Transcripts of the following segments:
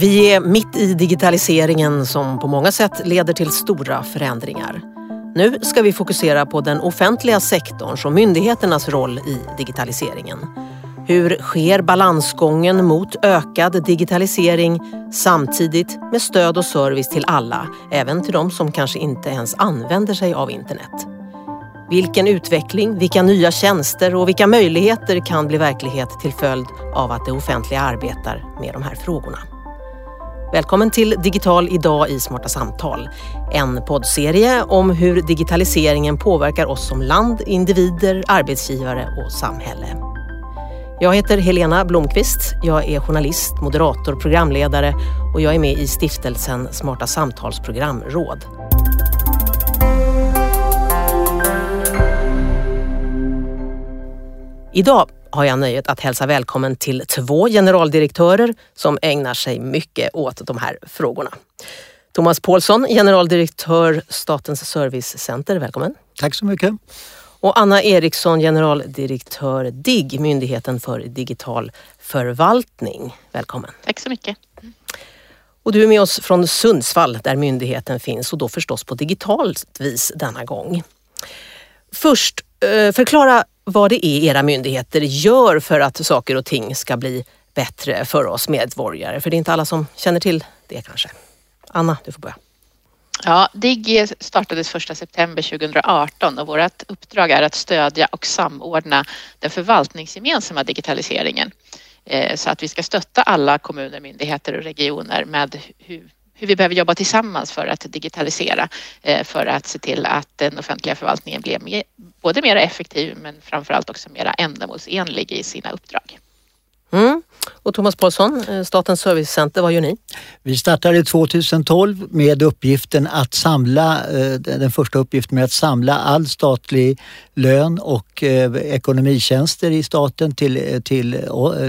Vi är mitt i digitaliseringen som på många sätt leder till stora förändringar. Nu ska vi fokusera på den offentliga sektorns och myndigheternas roll i digitaliseringen. Hur sker balansgången mot ökad digitalisering samtidigt med stöd och service till alla, även till de som kanske inte ens använder sig av internet? Vilken utveckling, vilka nya tjänster och vilka möjligheter kan bli verklighet till följd av att det offentliga arbetar med de här frågorna? Välkommen till Digital idag i Smarta Samtal. En poddserie om hur digitaliseringen påverkar oss som land, individer, arbetsgivare och samhälle. Jag heter Helena Blomqvist. Jag är journalist, moderator, programledare och jag är med i stiftelsen Smarta Samtals programråd. Idag har jag nöjet att hälsa välkommen till två generaldirektörer som ägnar sig mycket åt de här frågorna. Thomas Paulsson, generaldirektör Statens servicecenter, välkommen. Tack så mycket. Och Anna Eriksson, generaldirektör DIGG, Myndigheten för digital förvaltning. Välkommen. Tack så mycket. Och du är med oss från Sundsvall där myndigheten finns och då förstås på digitalt vis denna gång. Först, eh, förklara vad det är era myndigheter gör för att saker och ting ska bli bättre för oss medborgare. För det är inte alla som känner till det kanske. Anna, du får börja. Ja, DIGG startades 1 september 2018 och vårt uppdrag är att stödja och samordna den förvaltningsgemensamma digitaliseringen eh, så att vi ska stötta alla kommuner, myndigheter och regioner med hur, hur vi behöver jobba tillsammans för att digitalisera eh, för att se till att den offentliga förvaltningen blir mer, både mer effektiv men framförallt också mer ändamålsenlig i sina uppdrag. Mm. Och Thomas Paulsson, eh, Statens servicecenter, vad gör ni? Vi startade 2012 med uppgiften att samla, eh, den första uppgiften med att samla all statlig lön och eh, ekonomitjänster i staten till, till,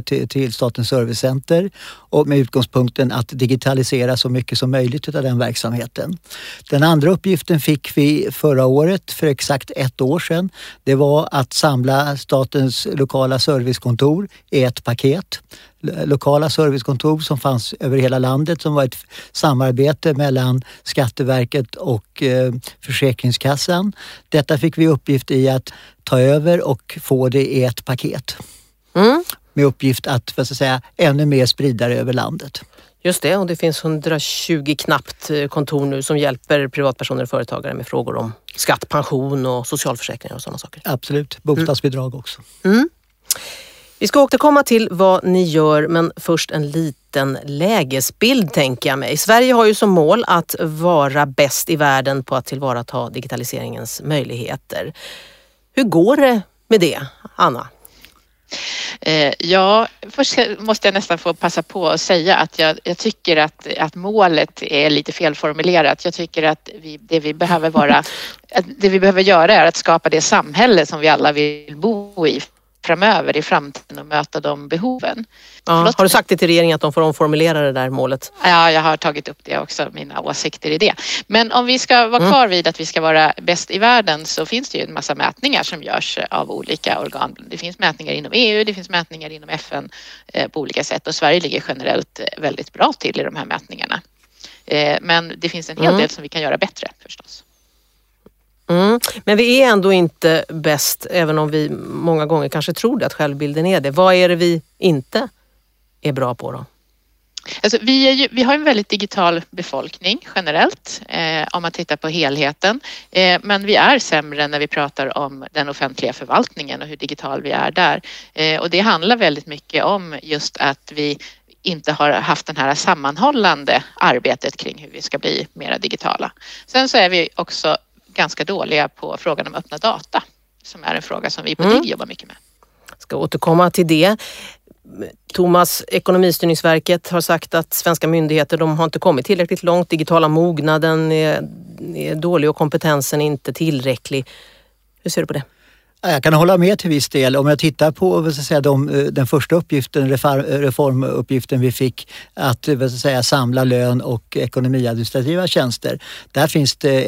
till, till Statens servicecenter och med utgångspunkten att digitalisera så mycket som möjligt av den verksamheten. Den andra uppgiften fick vi förra året, för exakt ett år sedan. Det var att samla statens lokala servicekontor i ett paket lokala servicekontor som fanns över hela landet som var ett samarbete mellan Skatteverket och eh, Försäkringskassan. Detta fick vi uppgift i att ta över och få det i ett paket. Mm. Med uppgift att för att säga, ännu mer sprida det över landet. Just det, och det finns 120 knappt eh, kontor nu som hjälper privatpersoner och företagare med frågor om skatt, pension och socialförsäkringar och sådana saker. Absolut, bostadsbidrag mm. också. Mm. Vi ska återkomma till vad ni gör men först en liten lägesbild tänker jag mig. Sverige har ju som mål att vara bäst i världen på att tillvarata digitaliseringens möjligheter. Hur går det med det, Anna? Eh, ja, först måste jag nästan få passa på att säga att jag, jag, tycker att, att målet är lite felformulerat. Jag tycker att vi, det vi behöver vara, det vi behöver göra är att skapa det samhälle som vi alla vill bo i framöver i framtiden och möta de behoven. Ja, har du sagt det till regeringen att de får omformulera det där målet? Ja, jag har tagit upp det också, mina åsikter i det. Men om vi ska vara mm. kvar vid att vi ska vara bäst i världen så finns det ju en massa mätningar som görs av olika organ. Det finns mätningar inom EU, det finns mätningar inom FN eh, på olika sätt och Sverige ligger generellt väldigt bra till i de här mätningarna. Eh, men det finns en hel mm. del som vi kan göra bättre förstås. Mm. Men vi är ändå inte bäst, även om vi många gånger kanske tror det, att självbilden är det. Vad är det vi inte är bra på då? Alltså, vi, ju, vi har en väldigt digital befolkning generellt eh, om man tittar på helheten. Eh, men vi är sämre när vi pratar om den offentliga förvaltningen och hur digital vi är där. Eh, och det handlar väldigt mycket om just att vi inte har haft den här sammanhållande arbetet kring hur vi ska bli mera digitala. Sen så är vi också ganska dåliga på frågan om öppna data som är en fråga som vi på mm. DIGG jobbar mycket med. Ska återkomma till det. Thomas, Ekonomistyrningsverket har sagt att svenska myndigheter de har inte kommit tillräckligt långt. Digitala mognaden är, är dålig och kompetensen är inte tillräcklig. Hur ser du på det? Jag kan hålla med till viss del. Om jag tittar på så säga, de, eh, den första uppgiften, eh, reformuppgiften vi fick att eh, så säga, samla lön och ekonomiadministrativa tjänster. Där finns det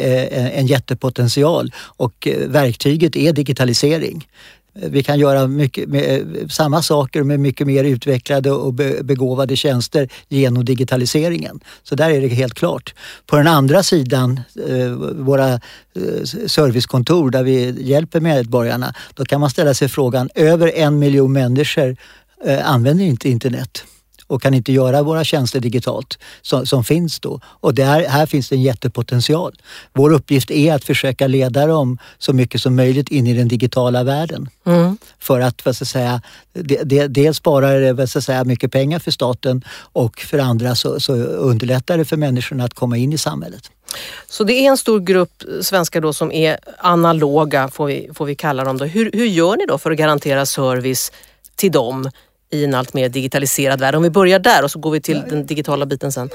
en jättepotential och verktyget är digitalisering. Vi kan göra mycket, med, samma saker med mycket mer utvecklade och begåvade tjänster genom digitaliseringen. Så där är det helt klart. På den andra sidan, eh, våra eh, servicekontor där vi hjälper medborgarna, då kan man ställa sig frågan, över en miljon människor eh, använder inte internet och kan inte göra våra tjänster digitalt som, som finns då. Och där, här finns det en jättepotential. Vår uppgift är att försöka leda dem så mycket som möjligt in i den digitala världen. Mm. För att vad ska säga, det, det, dels sparar det vad ska säga, mycket pengar för staten och för andra så, så underlättar det för människorna att komma in i samhället. Så det är en stor grupp svenskar då som är analoga, får vi, får vi kalla dem. Då. Hur, hur gör ni då för att garantera service till dem i en allt mer digitaliserad värld. Om vi börjar där och så går vi till den digitala biten sen.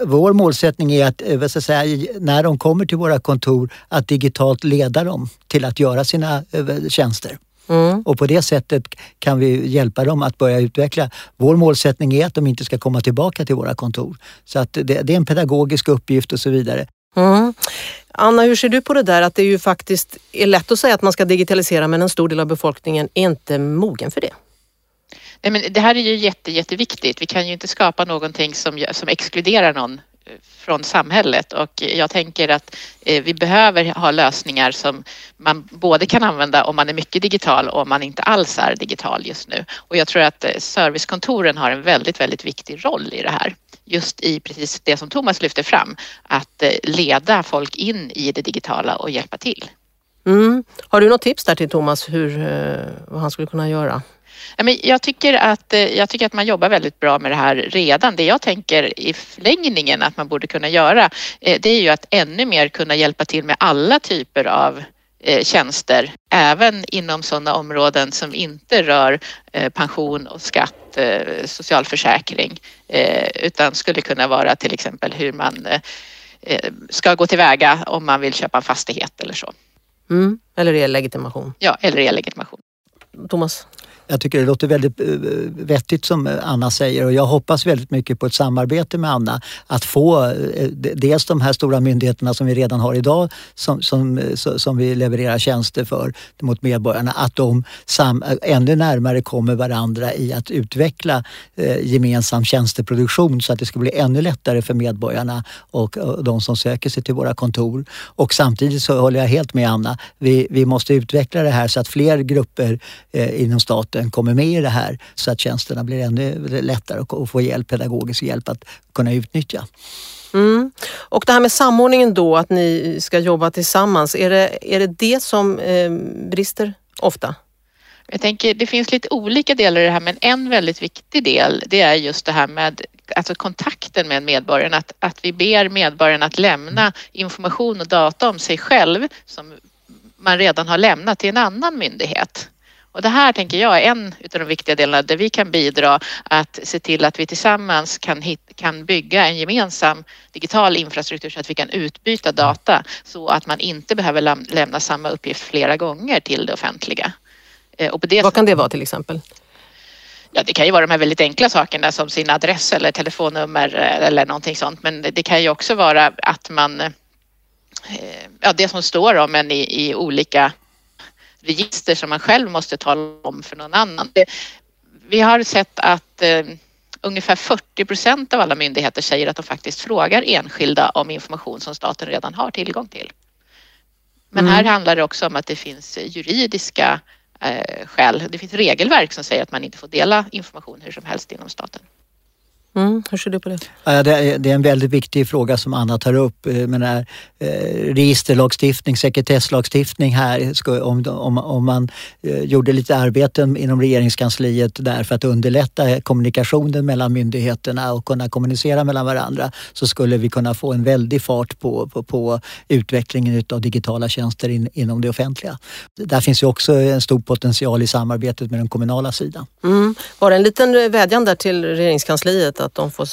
Vår målsättning är att vad ska säga, när de kommer till våra kontor att digitalt leda dem till att göra sina tjänster. Mm. Och på det sättet kan vi hjälpa dem att börja utveckla. Vår målsättning är att de inte ska komma tillbaka till våra kontor. Så att det, det är en pedagogisk uppgift och så vidare. Mm. Anna, hur ser du på det där att det ju faktiskt är lätt att säga att man ska digitalisera men en stor del av befolkningen är inte mogen för det? Nej, men det här är ju jätte, jätteviktigt. Vi kan ju inte skapa någonting som, som exkluderar någon eh, från samhället och jag tänker att eh, vi behöver ha lösningar som man både kan använda om man är mycket digital och om man inte alls är digital just nu. Och jag tror att servicekontoren har en väldigt, väldigt viktig roll i det här. Just i precis det som Thomas lyfter fram, att leda folk in i det digitala och hjälpa till. Mm. Har du något tips där till Thomas hur, vad han skulle kunna göra? Jag tycker, att, eh, jag tycker att man jobbar väldigt bra med det här redan. Det jag tänker i förlängningen att man borde kunna göra eh, det är ju att ännu mer kunna hjälpa till med alla typer av eh, tjänster, även inom sådana områden som inte rör pension och skatt, socialförsäkring, utan skulle kunna vara till exempel hur man ska gå tillväga om man vill köpa en fastighet eller så. Mm, eller e-legitimation. Ja, eller e-legitimation. Thomas? Jag tycker det låter väldigt eh, vettigt som Anna säger och jag hoppas väldigt mycket på ett samarbete med Anna. Att få eh, dels de här stora myndigheterna som vi redan har idag som, som, eh, som vi levererar tjänster för mot medborgarna, att de sam, ännu närmare kommer varandra i att utveckla eh, gemensam tjänsteproduktion så att det ska bli ännu lättare för medborgarna och, och de som söker sig till våra kontor. Och samtidigt så håller jag helt med Anna, vi, vi måste utveckla det här så att fler grupper eh, inom staten staten kommer med i det här så att tjänsterna blir ännu lättare att få hjälp, pedagogisk hjälp att kunna utnyttja. Mm. Och det här med samordningen då, att ni ska jobba tillsammans, är det är det, det som eh, brister ofta? Jag tänker, det finns lite olika delar i det här men en väldigt viktig del det är just det här med alltså kontakten med medborgarna. Att, att vi ber medborgarna att lämna information och data om sig själv som man redan har lämnat till en annan myndighet. Och det här tänker jag är en av de viktiga delarna där vi kan bidra att se till att vi tillsammans kan, hit, kan bygga en gemensam digital infrastruktur så att vi kan utbyta data så att man inte behöver lämna samma uppgift flera gånger till det offentliga. Eh, och det Vad kan det vara till exempel? Ja, det kan ju vara de här väldigt enkla sakerna som sin adress eller telefonnummer eh, eller någonting sånt. Men det kan ju också vara att man, eh, ja det som står om en i, i olika register som man själv måste tala om för någon annan. Vi har sett att eh, ungefär 40 procent av alla myndigheter säger att de faktiskt frågar enskilda om information som staten redan har tillgång till. Men mm. här handlar det också om att det finns juridiska eh, skäl. Det finns regelverk som säger att man inte får dela information hur som helst inom staten. Mm, hur ser du på det? det, är en väldigt viktig fråga som Anna tar upp. Eh, med här, eh, registerlagstiftning, sekretesslagstiftning här. Om, om, om man eh, gjorde lite arbeten inom regeringskansliet där för att underlätta kommunikationen mellan myndigheterna och kunna kommunicera mellan varandra så skulle vi kunna få en väldig fart på, på, på utvecklingen av digitala tjänster in, inom det offentliga. Där finns ju också en stor potential i samarbetet med den kommunala sidan. Mm. Var det en liten vädjan där till regeringskansliet att de får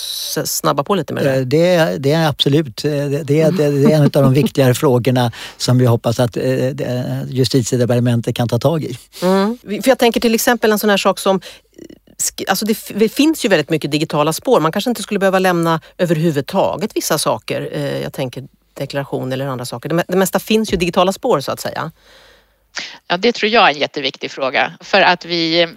snabba på lite med det? Eh, det, det är absolut. Eh, det, det, det är en av de viktigare frågorna som vi hoppas att eh, justitiedepartementet kan ta tag i. Mm. För jag tänker till exempel en sån här sak som Alltså det, det, finns ju väldigt mycket digitala spår. Man kanske inte skulle behöva lämna överhuvudtaget vissa saker. Jag tänker deklaration eller andra saker. Det, det mesta finns ju digitala spår så att säga. Ja, det tror jag är en jätteviktig fråga för att vi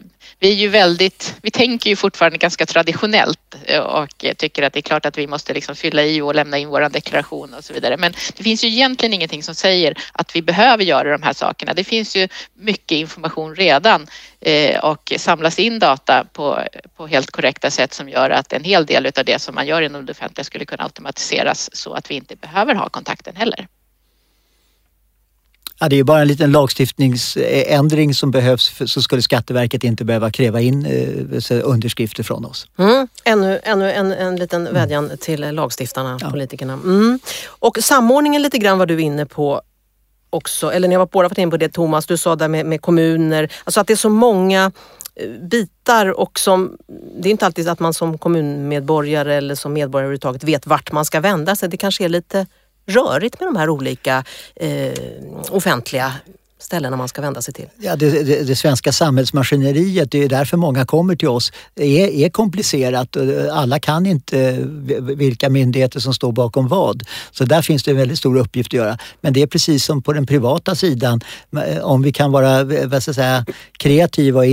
vi är ju väldigt, vi tänker ju fortfarande ganska traditionellt eh, och tycker att det är klart att vi måste liksom fylla i och lämna in vår deklaration och så vidare. Men det finns ju egentligen ingenting som säger att vi behöver göra de här sakerna. Det finns ju mycket information redan eh, och samlas in data på, på helt korrekta sätt som gör att en hel del av det som man gör inom det offentliga skulle kunna automatiseras så att vi inte behöver ha kontakten heller. Ja, det är bara en liten lagstiftningsändring som behövs för, så skulle Skatteverket inte behöva kräva in eh, underskrifter från oss. Mm. Ännu, ännu en, en liten mm. vädjan till lagstiftarna, ja. politikerna. Mm. Och samordningen lite grann var du inne på också, eller ni har båda varit inne på det Thomas, du sa där med, med kommuner, alltså att det är så många eh, bitar och som, det är inte alltid att man som kommunmedborgare eller som medborgare överhuvudtaget vet vart man ska vända sig. Det kanske är lite rörigt med de här olika eh, offentliga ställena man ska vända sig till? Ja, det, det, det, svenska samhällsmaskineriet, det är därför många kommer till oss, är, är komplicerat. Alla kan inte eh, vilka myndigheter som står bakom vad. Så där finns det en väldigt stor uppgift att göra. Men det är precis som på den privata sidan. Eh, om vi kan vara vad ska jag säga, kreativa och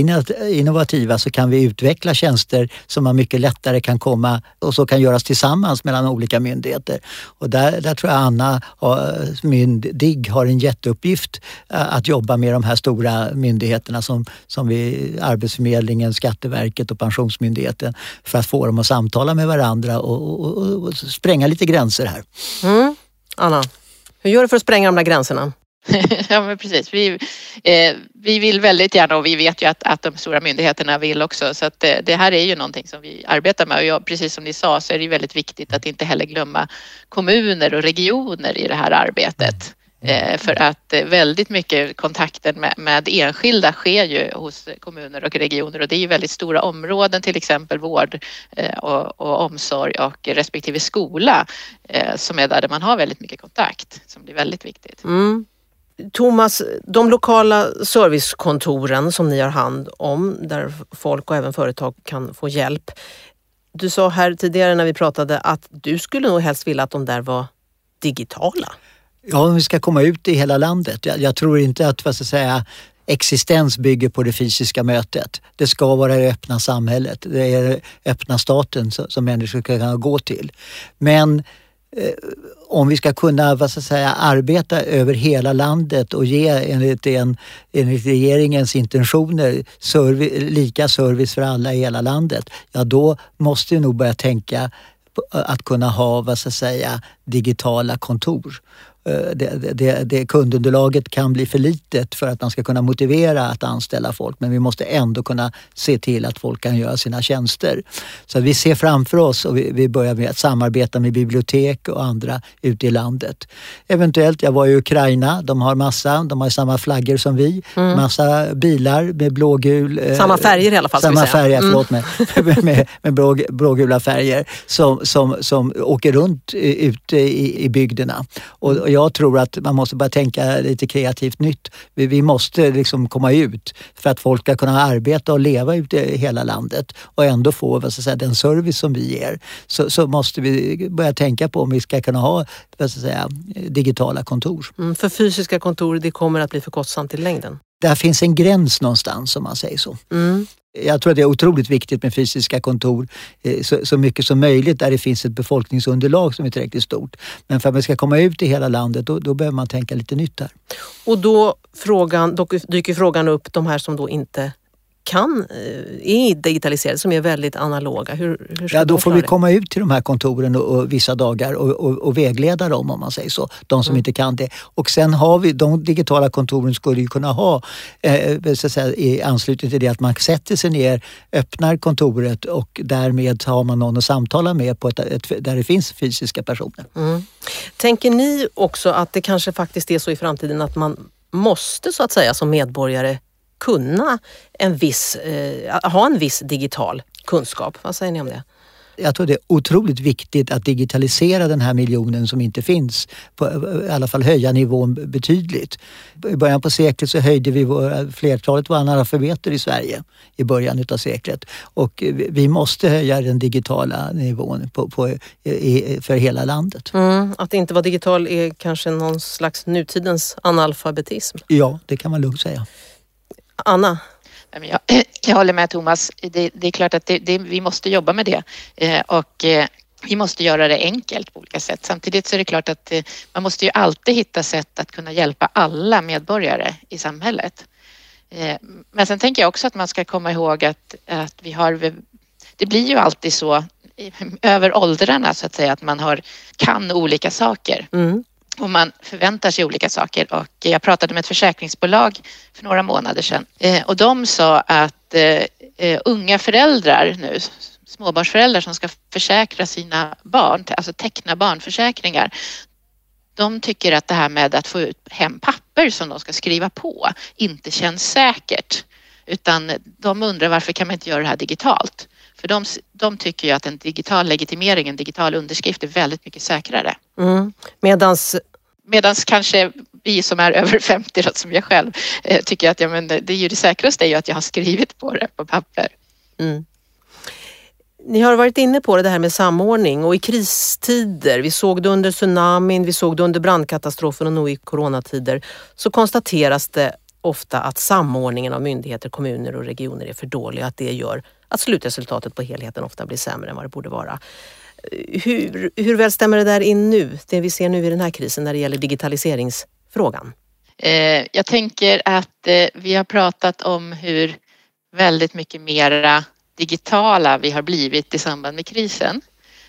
innovativa så kan vi utveckla tjänster som man mycket lättare kan komma och så kan göras tillsammans mellan olika myndigheter. Och där, där tror jag Anna eh, Digg har en jätteuppgift att jobba med de här stora myndigheterna som, som vi, Arbetsförmedlingen, Skatteverket och Pensionsmyndigheten för att få dem att samtala med varandra och, och, och spränga lite gränser här. Mm. Anna, hur gör du för att spränga de där gränserna? ja men precis. Vi, eh, vi vill väldigt gärna och vi vet ju att, att de stora myndigheterna vill också så att det, eh, det här är ju någonting som vi arbetar med och jag, precis som ni sa så är det väldigt viktigt att inte heller glömma kommuner och regioner i det här arbetet. Eh, för att eh, väldigt mycket kontakten med, med, enskilda sker ju hos kommuner och regioner och det är ju väldigt stora områden, till exempel vård eh, och, och omsorg och respektive skola som är där man har väldigt mycket kontakt som blir väldigt viktigt. Mm. Thomas, de lokala servicekontoren som ni har hand om där folk och även företag kan få hjälp. Du sa här tidigare när vi pratade att du skulle nog helst vilja att de där var digitala. Ja, om vi ska komma ut i hela landet. Jag, jag tror inte att vad ska säga, existens bygger på det fysiska mötet. Det ska vara det öppna samhället. Det är den öppna staten som människor ska kunna gå till. Men eh, om vi ska kunna vad ska säga, arbeta över hela landet och ge enligt, en, enligt regeringens intentioner servi, lika service för alla i hela landet, ja då måste vi nog börja tänka att kunna ha vad ska säga, digitala kontor. Eh, det, det, det, kundunderlaget kan bli för litet för att man ska kunna motivera att anställa folk men vi måste ändå kunna se till att folk kan göra sina tjänster. Så vi ser framför oss och vi, vi börjar med att samarbeta med bibliotek och andra ute i landet. Eventuellt, jag var i Ukraina, de har massa, de har samma flaggor som vi, mm. massa bilar med blågul... Eh, samma färger i alla fall. Samma färger, mm. förlåt mig, med, med blå, blågula färger som, som, som åker runt ute i, i bygderna. Och, jag tror att man måste börja tänka lite kreativt nytt. Vi, vi måste liksom komma ut för att folk ska kunna arbeta och leva ute i hela landet och ändå få vad ska säga, den service som vi ger. Så, så måste vi börja tänka på om vi ska kunna ha vad ska säga, digitala kontor. Mm, för fysiska kontor det kommer att bli för kostsamt i längden? Där finns en gräns någonstans om man säger så. Mm. Jag tror att det är otroligt viktigt med fysiska kontor eh, så, så, mycket som möjligt där det finns ett befolkningsunderlag som är tillräckligt stort. Men för att man ska komma ut i hela landet då, då behöver man tänka lite nytt där. Och då, frågan, då dyker frågan upp, de här som då inte kan, eh, är digitaliserade, som är väldigt analoga. Hur, hur ja, då får vi komma ut till de här kontoren och, och vissa dagar och, och, och, vägleda dem om man säger så. De som mm. inte kan det. Och sen har vi, de digitala kontoren skulle ju kunna ha eh, så att säga, i anslutning till det att man sätter sig ner, öppnar kontoret och därmed har man någon att samtala med på ett, ett där det finns fysiska personer. Mm. Tänker ni också att det kanske faktiskt är så i framtiden att man måste så att säga som medborgare kunna en viss, eh, ha en viss digital kunskap. Vad säger ni om det? jag tror det är otroligt viktigt att digitalisera den här miljonen som inte finns. På, I alla fall höja nivån betydligt. I början på seklet så höjde vi våra, flertalet våra analfabeter i Sverige i början utav seklet. Och vi måste höja den digitala nivån på, på i, för hela landet. Mm, att inte vara digital är kanske någon slags nutidens analfabetism? Ja, det kan man lugnt säga. Anna? Jag, jag håller med Thomas. Det, det är klart att det, det, vi måste jobba med det eh, och eh, vi måste göra det enkelt på olika sätt. Samtidigt så är det klart att eh, man måste ju alltid hitta sätt att kunna hjälpa alla medborgare i samhället. Men sen tänker jag också att man ska komma ihåg att, att vi har, det blir ju alltid så över åldrarna så att säga att man har, kan olika saker. Mm och man förväntar sig olika saker. Och jag pratade med ett försäkringsbolag för några månader sedan eh, och de sa att eh, eh, unga föräldrar nu, småbarnsföräldrar som ska försäkra sina barn, alltså teckna barnförsäkringar, de tycker att det här med att få ut hem papper som de ska skriva på inte känns säkert. Utan de undrar varför kan man inte göra det här digitalt? För de, de tycker ju att en digital legitimering, en digital underskrift är väldigt mycket säkrare. Mm. Medans Medan kanske vi som är över 50 som jag själv eh, tycker att ja, men det är ju det säkraste är ju att jag har skrivit på det på papper. Mm. Ni har varit inne på det här med samordning och i kristider, vi såg det under tsunamin, vi såg det under brandkatastrofen och nu i coronatider, så konstateras det ofta att samordningen av myndigheter, kommuner och regioner är för dålig och att det gör att slutresultatet på helheten ofta blir sämre än vad det borde vara. Hur, hur väl stämmer det där in nu, det vi ser nu i den här krisen när det gäller digitaliseringsfrågan? Eh, jag tänker att eh, vi har pratat om hur väldigt mycket mera digitala vi har blivit i samband med krisen.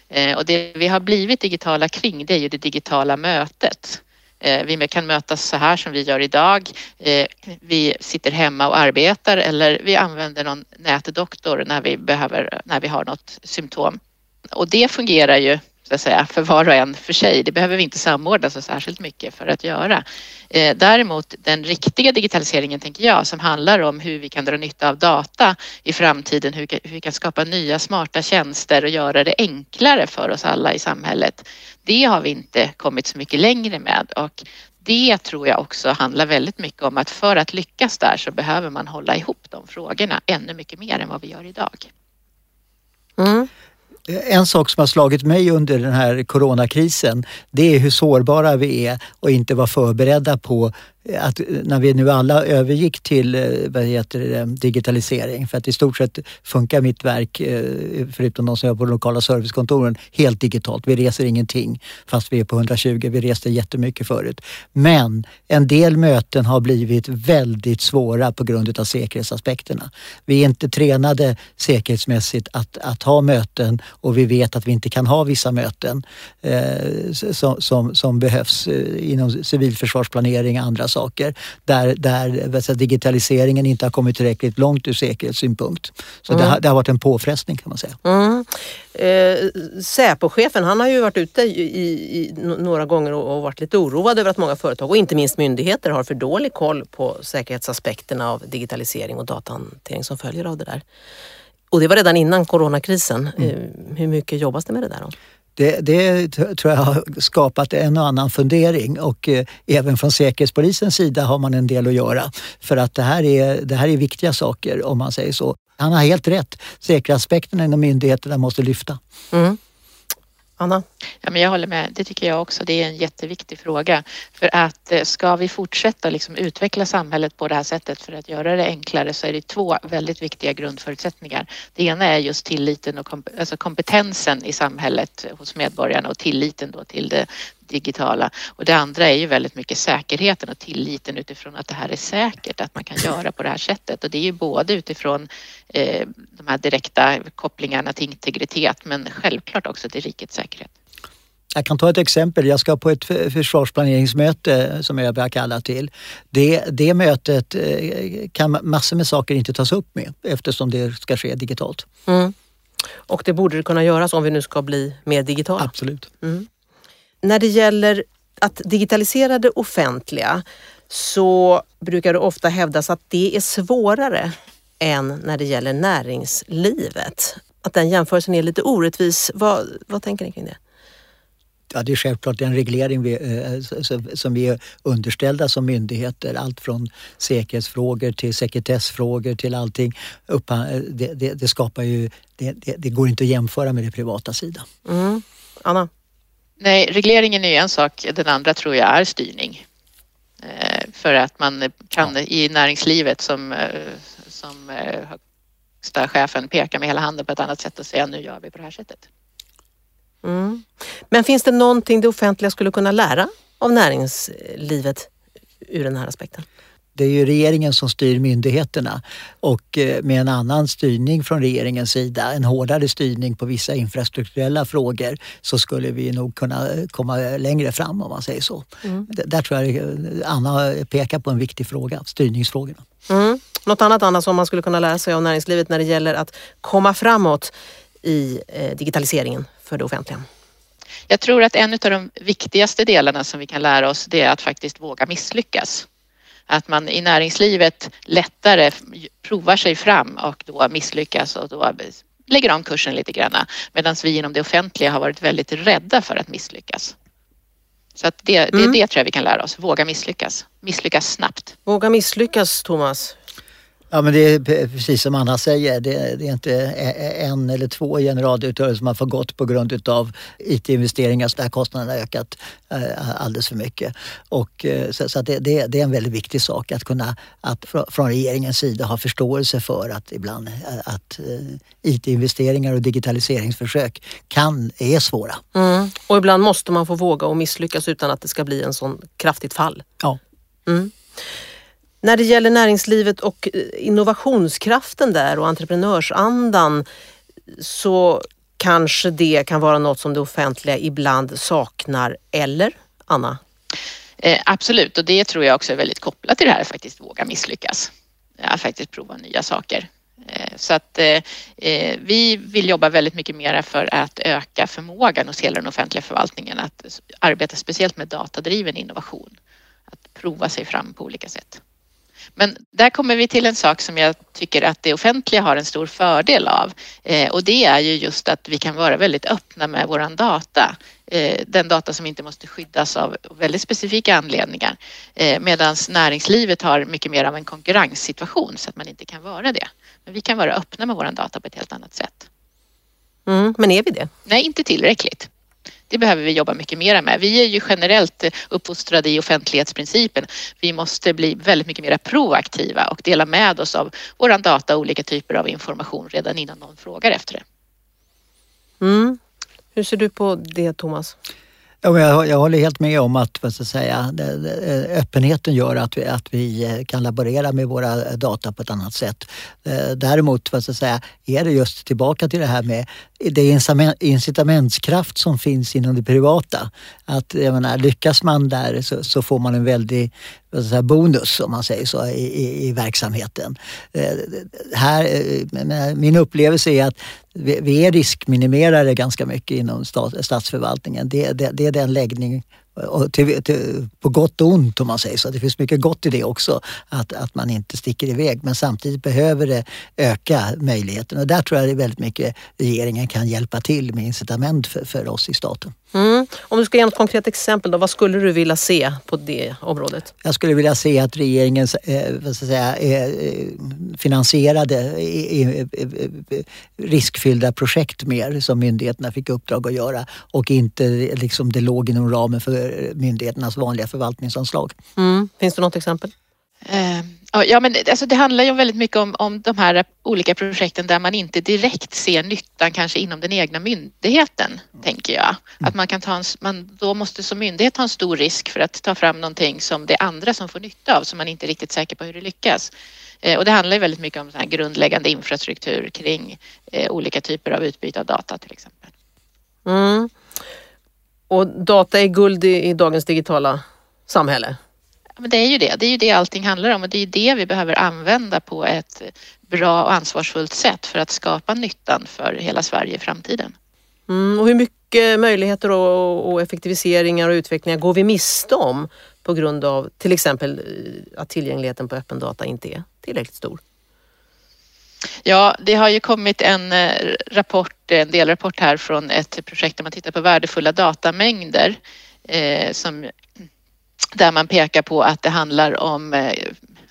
Eh, och det vi har blivit digitala kring det är ju det digitala mötet. Eh, vi kan mötas så här som vi gör idag. Eh, vi sitter hemma och arbetar eller vi använder någon nätdoktor när vi behöver, när vi har något symptom. Och det fungerar ju så att säga, för var och en för sig. Det behöver vi inte samordna så särskilt mycket för att göra. Eh, däremot den riktiga digitaliseringen tänker jag som handlar om hur vi kan dra nytta av data i framtiden, hur vi kan skapa nya smarta tjänster och göra det enklare för oss alla i samhället. Det har vi inte kommit så mycket längre med och det tror jag också handlar väldigt mycket om att för att lyckas där så behöver man hålla ihop de frågorna ännu mycket mer än vad vi gör idag. Mm en sak som har slagit mig under den här coronakrisen, det är hur sårbara vi är och inte vara förberedda på att eh, när vi nu alla övergick till eh, vad heter det, digitalisering, för att i stort sett funkar mitt verk, eh, förutom de som jobbar på de lokala servicekontoren, helt digitalt. Vi reser ingenting fast vi är på 120. Vi reste jättemycket förut. Men en del möten har blivit väldigt svåra på grund av säkerhetsaspekterna. Vi är inte tränade säkerhetsmässigt att, att ha möten och vi vet att vi inte kan ha vissa möten eh, som, som, som behövs inom civilförsvarsplanering och andra saker där, där digitaliseringen inte har kommit tillräckligt långt ur säkerhetssynpunkt. Så mm. det, har, det har varit en påfrestning kan man säga. Mm. Eh, Säpochefen han har ju varit ute i, i, några gånger och, och varit lite oroad över att många företag och inte minst myndigheter har för dålig koll på säkerhetsaspekterna av digitalisering och datahantering som följer av det där. Och det var redan innan coronakrisen. Mm. Eh, hur mycket jobbas det med det där? Då? Det, det, tror jag har skapat en och annan fundering och eh, även från Säkerhetspolisens sida har man en del att göra. För att det här är, det här är viktiga saker om man säger så. Han har helt rätt. Säkerhetsaspekterna inom myndigheterna måste lyfta. Mm. Anna? Ja, men jag håller med. Det tycker jag också. Det är en jätteviktig fråga. För att eh, ska vi fortsätta liksom utveckla samhället på det här sättet för att göra det enklare så är det två väldigt viktiga grundförutsättningar. Det ena är just tilliten och komp alltså kompetensen i samhället hos medborgarna och tilliten då till det digitala. Och det andra är ju väldigt mycket säkerheten och tilliten utifrån att det här är säkert, att man kan göra på det här sättet. Och det är ju både utifrån eh, de här direkta kopplingarna till integritet men självklart också till rikets säkerhet. Jag kan ta ett exempel. Jag ska på ett försvarsplaneringsmöte som jag börjar kalla till. Det, det mötet eh, kan massor med saker inte tas upp med eftersom det ska ske digitalt. Mm. Och det borde det kunna göras om vi nu ska bli mer digitala? Absolut. Mm. När det gäller att digitalisera det offentliga så brukar det ofta hävdas att det är svårare än när det gäller näringslivet. att den jämförelsen är lite orättvis. Vad, vad tänker ni kring det? Ja, det är självklart en reglering vi, eh, som vi är underställda som myndigheter. Allt från säkerhetsfrågor till sekretessfrågor till allting. Det, det, det skapar ju, det, det, går inte att jämföra med det privata sidan. Mm. Anna? Nej, regleringen är en sak. Den andra tror jag är styrning. Eh, för att man kan ja. i näringslivet som, eh, som högsta chefen peka med hela handen på ett annat sätt och säga nu gör vi på det här sättet. Mm. Men finns det någonting det offentliga skulle kunna lära av näringslivet ur den här aspekten? Det är ju regeringen som styr myndigheterna och eh, med en annan styrning från regeringens sida, en hårdare styrning på vissa infrastrukturella frågor så skulle vi nog kunna komma längre fram om man säger så. Mm. Där tror jag Anna pekar på en viktig fråga, styrningsfrågorna. Mm. Något annat Anna som man skulle kunna lära sig av näringslivet när det gäller att komma framåt i eh, digitaliseringen för det offentliga? Jag tror att en av de viktigaste delarna som vi kan lära oss det är att faktiskt våga misslyckas. Att man i näringslivet lättare provar sig fram och då misslyckas och då lägger om kursen lite grann. Medan vi inom det offentliga har varit väldigt rädda för att misslyckas. Så att det, det, mm. det tror jag vi kan lära oss. Våga misslyckas. Misslyckas snabbt. Våga misslyckas, Thomas. Ja men det är precis som Anna säger, det, det är inte en eller två generaldirektörer som har fått gått på grund av IT-investeringar så där kostnaderna har ökat alldeles för mycket. Och, så, så det, det, det, är en väldigt viktig sak att kunna, att från regeringens sida ha förståelse för att ibland att IT-investeringar och digitaliseringsförsök kan, är svåra. Mm. Och ibland måste man få våga och misslyckas utan att det ska bli en sån kraftigt fall. Ja. Mm. När det gäller näringslivet och eh, innovationskraften där och entreprenörsandan så kanske det kan vara något som det offentliga ibland saknar, eller Anna? Eh, absolut, och det tror jag också är väldigt kopplat till det här att faktiskt våga misslyckas. Att faktiskt prova nya saker. Eh, så att eh, eh vi vill jobba väldigt mycket mer för att öka förmågan hos hela den offentliga förvaltningen att arbeta speciellt med datadriven innovation. Att prova sig fram på olika sätt. Men där kommer vi till en sak som jag tycker att det offentliga har en stor fördel av eh, och det är ju just att vi kan vara väldigt öppna med våran data. Eh, den data som inte måste skyddas av väldigt specifika anledningar eh, medan näringslivet har mycket mer av en konkurrenssituation så att man inte kan vara det. Men vi kan vara öppna med våran data på ett helt annat sätt. Mm, men är vi det? Nej, inte tillräckligt. Det behöver vi jobba mycket mer med. Vi är ju generellt uppfostrade i offentlighetsprincipen. Vi måste bli väldigt mycket mer proaktiva och dela med oss av våran data och olika typer av information redan innan någon frågar efter det. Mm. Hur ser du på det Thomas? Ja, jag, jag håller helt med om att vad ska säga, öppenheten gör att vi, att vi kan laborera med våra data på ett annat sätt. Eh, däremot vad ska säga, är det just tillbaka till det här med det incitamentskraft som finns inom det privata. Att jag menar, lyckas man där så, så får man en väldig säga, bonus om man säger så i, i, i verksamheten. Eh, här, eh, min upplevelse är att vi, vi är riskminimerare ganska mycket inom stat, statsförvaltningen. Det, det, det är den läggning till, till, på gott och ont om man säger så. Det finns mycket gott i det också, att, att man inte sticker iväg. Men samtidigt behöver det öka möjligheten och där tror jag det är väldigt mycket regeringen kan hjälpa till med incitament för, för oss i staten. Mm. Om du ska ge något konkret exempel, då, vad skulle du vilja se på det området? Jag skulle vilja se att regeringen eh, vad ska säga, eh, finansierade eh, riskfyllda projekt mer som myndigheterna fick uppdrag att göra och inte liksom det låg inom ramen för myndigheternas vanliga förvaltningsanslag. Mm. Finns det något exempel? Ja, men alltså det handlar ju väldigt mycket om, om de här olika projekten där man inte direkt ser nyttan kanske inom den egna myndigheten, tänker jag. Att man kan ta en, man då måste som myndighet ta en stor risk för att ta fram någonting som det är andra som får nytta av, som man inte är riktigt säker på hur det lyckas. Eh, och det handlar ju väldigt mycket om så här grundläggande infrastruktur kring eh, olika typer av utbyte av data till exempel. Mm. Och data är guld i, i dagens digitala samhälle? Men det är ju det. Det är ju det allting handlar om och det är det vi behöver använda på ett bra och ansvarsfullt sätt för att skapa nyttan för hela Sverige i framtiden. Mm, och hur mycket möjligheter och, och effektiviseringar och utvecklingar går vi miste om på grund av till exempel att tillgängligheten på öppen data inte är tillräckligt stor? Ja, det har ju kommit en eh, rapport, en delrapport här från ett projekt där man tittar på värdefulla datamängder eh, som, där man pekar på att det handlar om eh,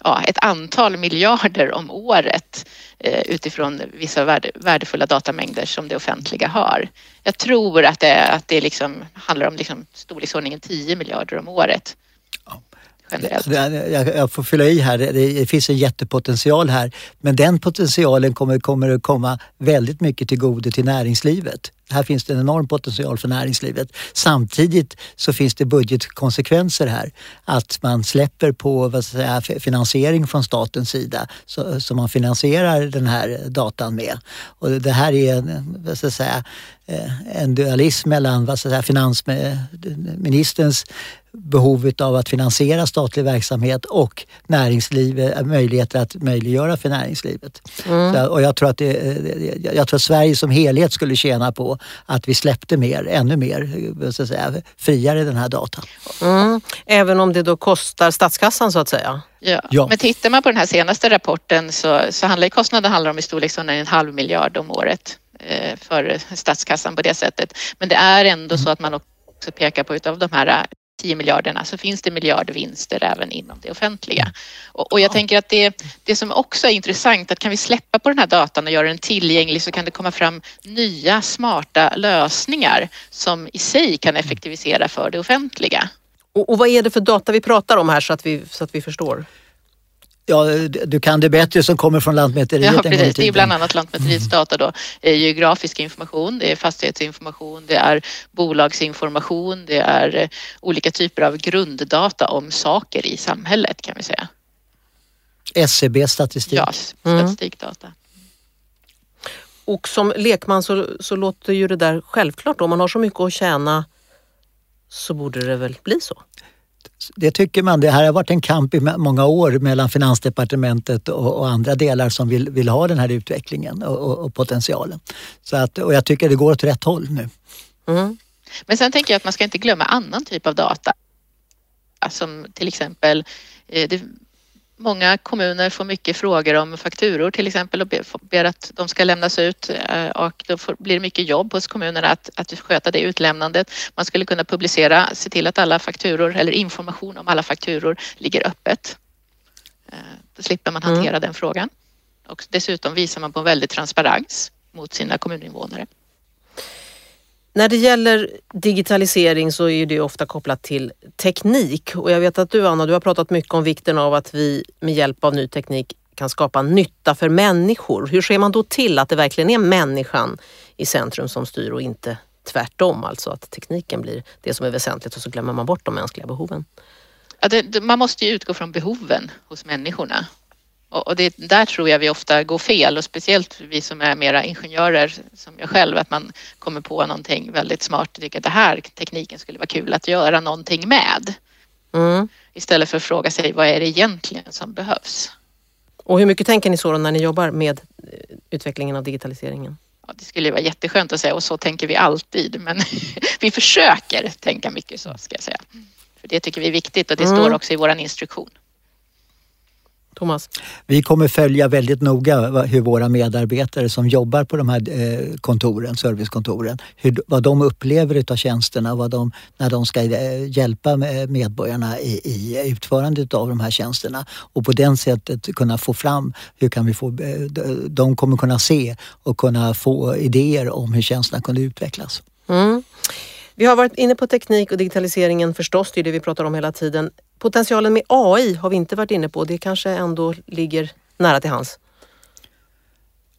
ja, ett antal miljarder om året eh, utifrån vissa värde, värdefulla datamängder som det offentliga har. Jag tror att det, att det liksom handlar om liksom storleksordningen 10 miljarder om året generellt. Jag, jag får fylla i här, det finns en jättepotential här men den potentialen kommer, kommer att komma väldigt mycket till godo till näringslivet. Här finns det en enorm potential för näringslivet. Samtidigt så finns det budgetkonsekvenser här. Att man släpper på vad ska säga, finansiering från statens sida som man finansierar den här datan med. Och det här är en, vad ska säga, eh, en dualism mellan vad ska säga, finansministerns eh, behovet av att finansiera statlig verksamhet och näringslivet, eh, möjligheter att möjliggöra för näringslivet. Mm. Så, och jag tror, att det, eh, jag tror att Sverige som helhet skulle tjäna på att vi släppte mer, ännu mer, eh, så att säga, friare den här datan. Mm. Även om det då kostar statskassan så att säga? Ja. ja. men tittar man på den här senaste rapporten så, så handlar kostnaden handlar om i storleksordningen en halv miljard om året för statskassan på det sättet. Men det är ändå mm. så att man också pekar på utav de här 10 miljarderna så finns det miljardvinster även inom det offentliga. Och, och jag tänker att det, det som också är intressant att kan vi släppa på den här datan och göra den tillgänglig så kan det komma fram nya smarta lösningar som i sig kan effektivisera för det offentliga. Och, och vad är det för data vi pratar om här så att vi, så att vi förstår? Ja, du kan det bättre som kommer från Lantmäteriet. Ja, precis. Det är bland annat Lantmäteriets mm. data då. Det är geografisk information, det är fastighetsinformation, det är bolagsinformation, det är eh, olika typer av grunddata om saker i samhället kan vi säga. SCB-statistik. Ja, mm. statistikdata. Mm. Och som lekman så, så låter ju det där självklart. Om man har så mycket att tjäna så borde det väl bli så? Det tycker man. Det här har varit en kamp i många år mellan Finansdepartementet och, och andra delar som vill, vill ha den här utvecklingen och, och, och, potentialen. Så att, och jag tycker det går åt rätt håll nu. Mm. Men sen tänker jag att man ska inte glömma annan typ av data. Som till exempel eh, det, Många kommuner får mycket frågor om fakturor till exempel och ber att de ska lämnas ut eh, och då blir det mycket jobb hos kommunerna att, att sköta det utlämnandet. Man skulle kunna publicera, se till att alla fakturor eller information om alla fakturor ligger öppet. Eh, då slipper man hantera mm. den frågan. Och dessutom visar man på en väldig transparens mot sina kommuninvånare. När det gäller digitalisering så är det ofta kopplat till teknik och jag vet att du Anna, du har pratat mycket om vikten av att vi med hjälp av ny teknik kan skapa nytta för människor. Hur ser man då till att det verkligen är människan i centrum som styr och inte tvärtom, alltså att tekniken blir det som är väsentligt och så glömmer man bort de mänskliga behoven? Ja, det, man måste ju utgå från behoven hos människorna och det, där tror jag vi ofta går fel och speciellt vi som är mera ingenjörer som jag själv, att man kommer på någonting väldigt smart och tycker att det här tekniken skulle vara kul att göra någonting med. Mm. Istället för att fråga sig vad är det egentligen som behövs? Och hur mycket tänker ni så när ni jobbar med eh, utvecklingen av digitaliseringen? Ja, det skulle vara jätteskönt att säga och så tänker vi alltid men vi försöker tänka mycket så ska jag säga. För det tycker vi är viktigt och det mm. står också i vår instruktion. Thomas? Vi kommer följa väldigt noga hur våra medarbetare som jobbar på de här eh, kontoren, servicekontoren, hur, vad de upplever av tjänsterna, vad de, när de ska eh, hjälpa medborgarna i, i utförandet av de här tjänsterna och på det sättet kunna få fram hur kan vi få, eh, de kommer kunna se och kunna få idéer om hur tjänsterna kunde utvecklas. Mm. Vi har varit inne på teknik och digitaliseringen förstås, det är det vi pratar om hela tiden. Potentialen med AI har vi inte varit inne på. Det kanske ändå ligger nära till hands.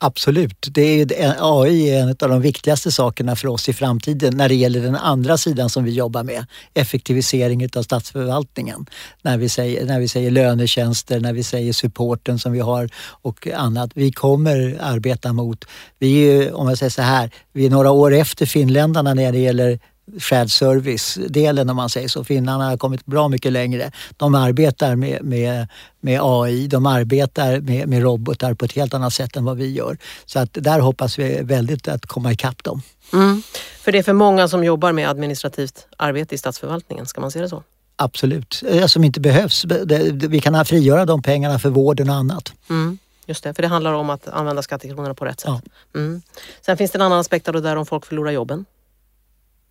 Absolut. Det är, AI är en av de viktigaste sakerna för oss i framtiden när det gäller den andra sidan som vi jobbar med, effektivisering av statsförvaltningen. När vi, säger, när vi säger lönetjänster, när vi säger supporten som vi har och annat. Vi kommer arbeta mot, vi är, om jag säger så här, vi är några år efter finländarna när det gäller shared service-delen om man säger så. Finnarna har kommit bra mycket längre. De arbetar med, med, med AI, de arbetar med, med robotar på ett helt annat sätt än vad vi gör. Så att där hoppas vi väldigt att komma ikapp dem. Mm. För det är för många som jobbar med administrativt arbete i statsförvaltningen, ska man se det så? Absolut, som inte behövs. Vi kan frigöra de pengarna för vården och annat. Mm. Just det, för det handlar om att använda skattekronorna på rätt sätt. Ja. Mm. Sen finns det en annan aspekt av det där om folk förlorar jobben.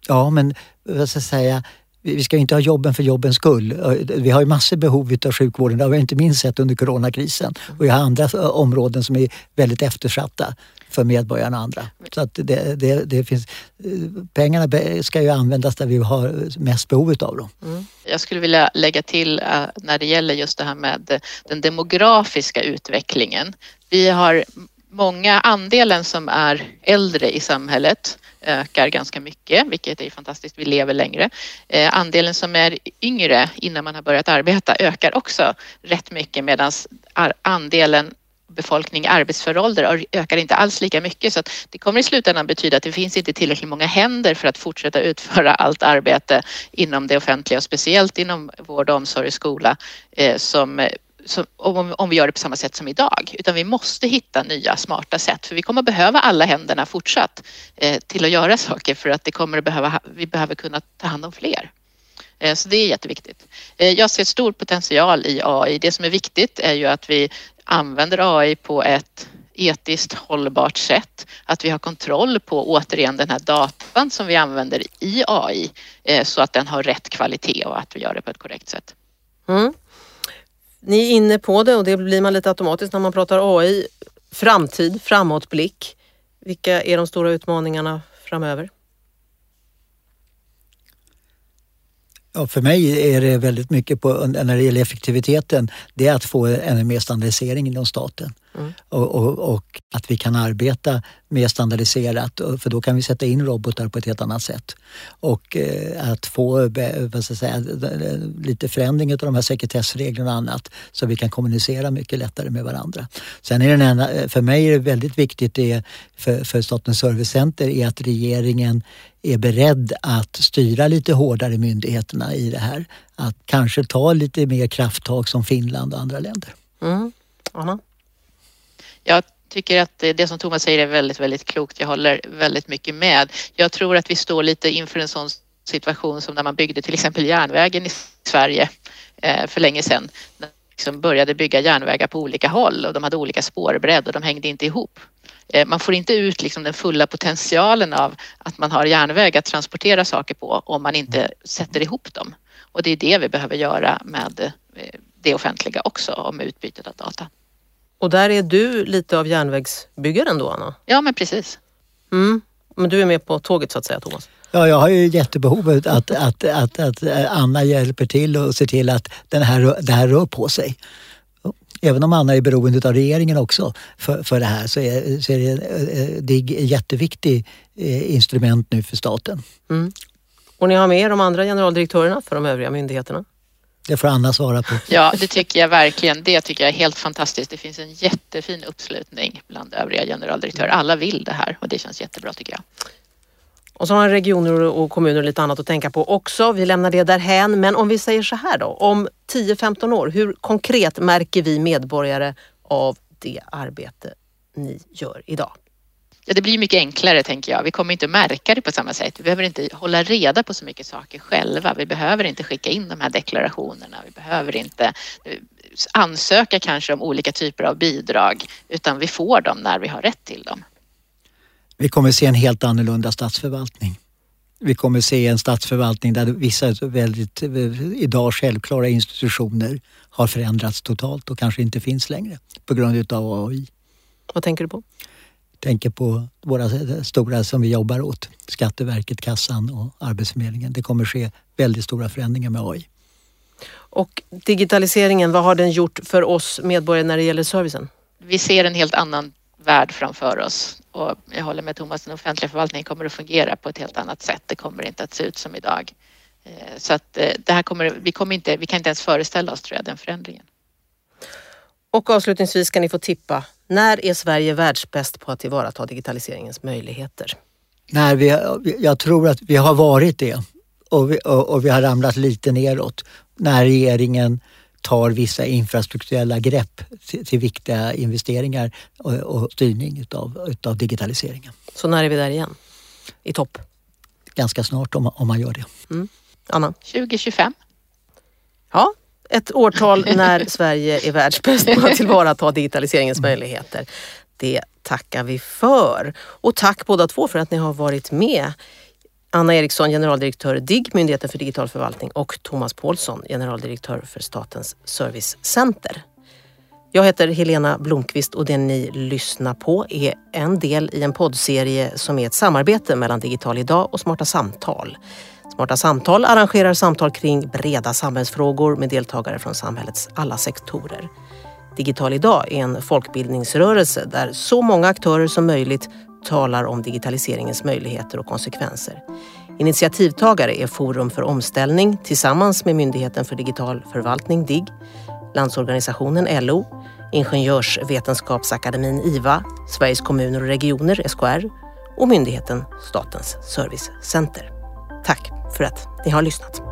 Ja, men vad ska jag säga, vi ska inte ha jobben för jobbens skull. Vi har ju massor behov av sjukvården, det har vi inte minst sett under coronakrisen. Och vi har andra områden som är väldigt eftersatta för medborgarna och andra. Så att det, det, det finns, eh, pengarna ska ju användas där vi har mest behov av dem. Mm. Jag skulle vilja lägga till eh, när det gäller just det här med den demografiska utvecklingen. Vi har många, andelen som är äldre i samhället ökar ganska mycket, vilket är fantastiskt. Vi lever längre. Eh, andelen som är yngre innan man har börjat arbeta ökar också rätt mycket medan andelen befolkning i arbetsför ålder ökar inte alls lika mycket så att det kommer i slutändan betyda att det finns inte tillräckligt många händer för att fortsätta utföra allt arbete inom det offentliga och speciellt inom vård, omsorg och skola eh, som som, om, om vi gör det på samma sätt som idag, utan vi måste hitta nya smarta sätt för vi kommer behöva alla händerna fortsatt eh, till att göra saker för att det kommer att behöva, vi behöver kunna ta hand om fler. Eh, så det är jätteviktigt. Eh, jag ser stor potential i AI. Det som är viktigt är ju att vi använder AI på ett etiskt hållbart sätt. Att vi har kontroll på återigen den här datan som vi använder i AI eh, så att den har rätt kvalitet och att vi gör det på ett korrekt sätt. Mm. Ni är inne på det och det blir man lite automatiskt när man pratar AI. Framtid, framåtblick. Vilka är de stora utmaningarna framöver? Ja, för mig är det väldigt mycket på, när det gäller effektiviteten, det är att få ännu mer standardisering inom staten. Mm. Och, och, och, att vi kan arbeta mer standardiserat för då kan vi sätta in robotar på ett helt annat sätt. Och eh, att få vad ska säga, lite förändring av de här sekretessreglerna och annat så vi kan kommunicera mycket lättare med varandra. Sen är det för mig är det väldigt viktigt det för, för Statens servicecenter är att regeringen är beredd att styra lite hårdare myndigheterna i det här. Att kanske ta lite mer krafttag som Finland och andra länder. Mm. Anna? Jag tycker att det som Thomas säger är väldigt, väldigt klokt. Jag håller väldigt mycket med. Jag tror att vi står lite inför en sån situation som när man byggde till exempel järnvägen i Sverige eh, för länge sedan. När man liksom började bygga järnvägar på olika håll och de hade olika spårbredd och de hängde inte ihop. Eh, man får inte ut liksom den fulla potentialen av att man har järnväg att transportera saker på om man inte sätter ihop dem. Och det är det vi behöver göra med eh, det offentliga också och med utbytet av data. Och där är du lite av järnvägsbyggaren då, Anna? Ja, men precis. Mm. Men du är med på tåget så att säga, Thomas? Ja, jag har ju jättebehov att, att, att, att, att Anna hjälper till och ser till att den här, det här rör på sig. Även om Anna är beroende av regeringen också för, för det här så är, så är det, eh, det är ett jätteviktigt eh, instrument nu för staten. Mm. Och ni har med er de andra generaldirektörerna för de övriga myndigheterna? Det får Anna svara på. Ja, det tycker jag verkligen. Det tycker jag är helt fantastiskt. Det finns en jättefin uppslutning bland övriga generaldirektörer. Alla vill det här och det känns jättebra tycker jag. Och så har regioner och kommuner lite annat att tänka på också. Vi lämnar det därhän. Men om vi säger så här då, om 10-15 år, hur konkret märker vi medborgare av det arbete ni gör idag? Ja, det blir mycket enklare tänker jag. Vi kommer inte märka det på samma sätt. Vi behöver inte hålla reda på så mycket saker själva. Vi behöver inte skicka in de här deklarationerna. Vi behöver inte eh, ansöka kanske om olika typer av bidrag utan vi får dem när vi har rätt till dem. Vi kommer se en helt annorlunda statsförvaltning. Vi kommer se en statsförvaltning där vissa väldigt idag självklara institutioner har förändrats totalt och kanske inte finns längre på grund av AI. Vad tänker du på? tänker på våra stora som vi jobbar åt, Skatteverket, kassan och Arbetsförmedlingen. Det kommer ske väldigt stora förändringar med AI. Och digitaliseringen, vad har den gjort för oss medborgare när det gäller servicen? Vi ser en helt annan värld framför oss och jag håller med Thomas, den offentliga förvaltningen kommer att fungera på ett helt annat sätt. Det kommer inte att se ut som idag. Eh, så att eh, det här kommer, vi, kommer inte, vi kan inte ens föreställa oss tror jag, den förändringen. Och avslutningsvis ska ni få tippa. När är Sverige världsbäst på att tillvarata digitaliseringens möjligheter? När vi, jag tror att vi har varit det och vi, och, och vi har ramlat lite neråt. När regeringen tar vissa infrastrukturella grepp till, till viktiga investeringar och, och styrning utav, utav digitaliseringen. Så när är vi där igen? I topp? Ganska snart om, om man gör det. Mm. Anna? 2025. Ja, ett årtal när Sverige är världsbäst på att tillvarata digitaliseringens möjligheter. Det tackar vi för. Och tack båda två för att ni har varit med. Anna Eriksson, generaldirektör DIGG, Myndigheten för digital förvaltning och Thomas Paulsson, generaldirektör för Statens servicecenter. Jag heter Helena Blomqvist och det ni lyssnar på är en del i en poddserie som är ett samarbete mellan Digital idag och Smarta Samtal. Smarta Samtal arrangerar samtal kring breda samhällsfrågor med deltagare från samhällets alla sektorer. Digital idag är en folkbildningsrörelse där så många aktörer som möjligt talar om digitaliseringens möjligheter och konsekvenser. Initiativtagare är Forum för omställning tillsammans med Myndigheten för digital förvaltning, DIGG, Landsorganisationen, LO, Ingenjörsvetenskapsakademin, IVA, Sveriges kommuner och regioner, SKR och myndigheten Statens servicecenter. Tack för att ni har lyssnat.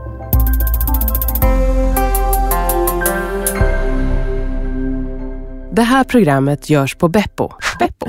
Det här programmet görs på Beppo. Beppo.